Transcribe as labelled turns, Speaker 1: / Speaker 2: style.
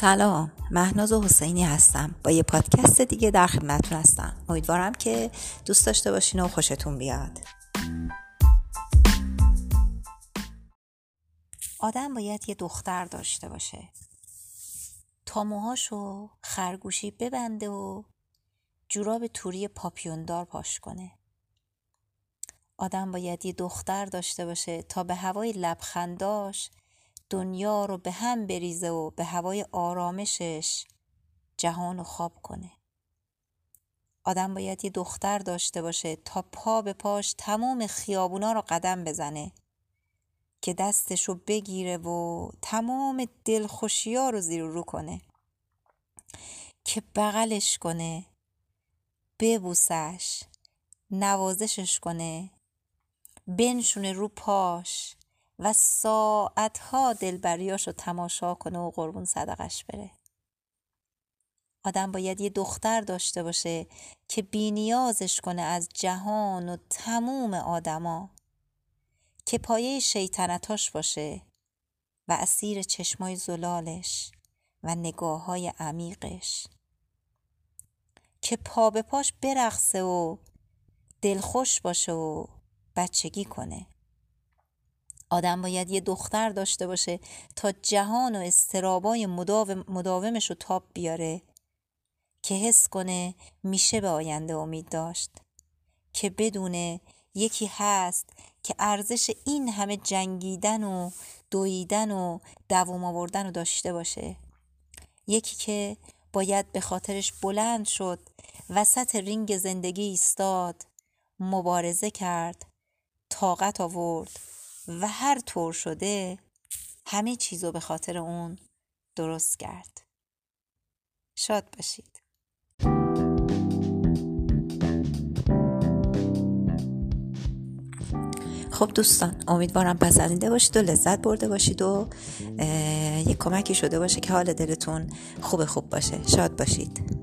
Speaker 1: سلام. مهناز حسینی هستم. با یه پادکست دیگه در خدمتتون هستم. امیدوارم که دوست داشته باشین و خوشتون بیاد. آدم باید یه دختر داشته باشه. تا موهاشو خرگوشی ببنده و جوراب توری پاپیوندار پاش کنه. آدم باید یه دختر داشته باشه تا به هوای لبخنداش دنیا رو به هم بریزه و به هوای آرامشش جهان رو خواب کنه. آدم باید یه دختر داشته باشه تا پا به پاش تمام خیابونا رو قدم بزنه که دستش رو بگیره و تمام دلخوشیا رو زیر رو کنه که بغلش کنه ببوسش نوازشش کنه بنشونه رو پاش. و ساعتها دلبریاش رو تماشا کنه و قربون صدقش بره. آدم باید یه دختر داشته باشه که بینیازش کنه از جهان و تموم آدما که پایه شیطنتاش باشه و اسیر چشمای زلالش و نگاه های عمیقش. که پا به پاش برقصه و دلخوش باشه و بچگی کنه. آدم باید یه دختر داشته باشه تا جهان و استرابای مداومش رو تاب بیاره که حس کنه میشه به آینده امید داشت که بدونه یکی هست که ارزش این همه جنگیدن و دویدن و دوام آوردن رو داشته باشه. یکی که باید به خاطرش بلند شد وسط رینگ زندگی ایستاد مبارزه کرد طاقت آورد. و هر طور شده همه چیزو به خاطر اون درست کرد. شاد باشید. خب دوستان امیدوارم پسندیده باشید و لذت برده باشید و یک کمکی شده باشه که حال دلتون خوب خوب باشه. شاد باشید.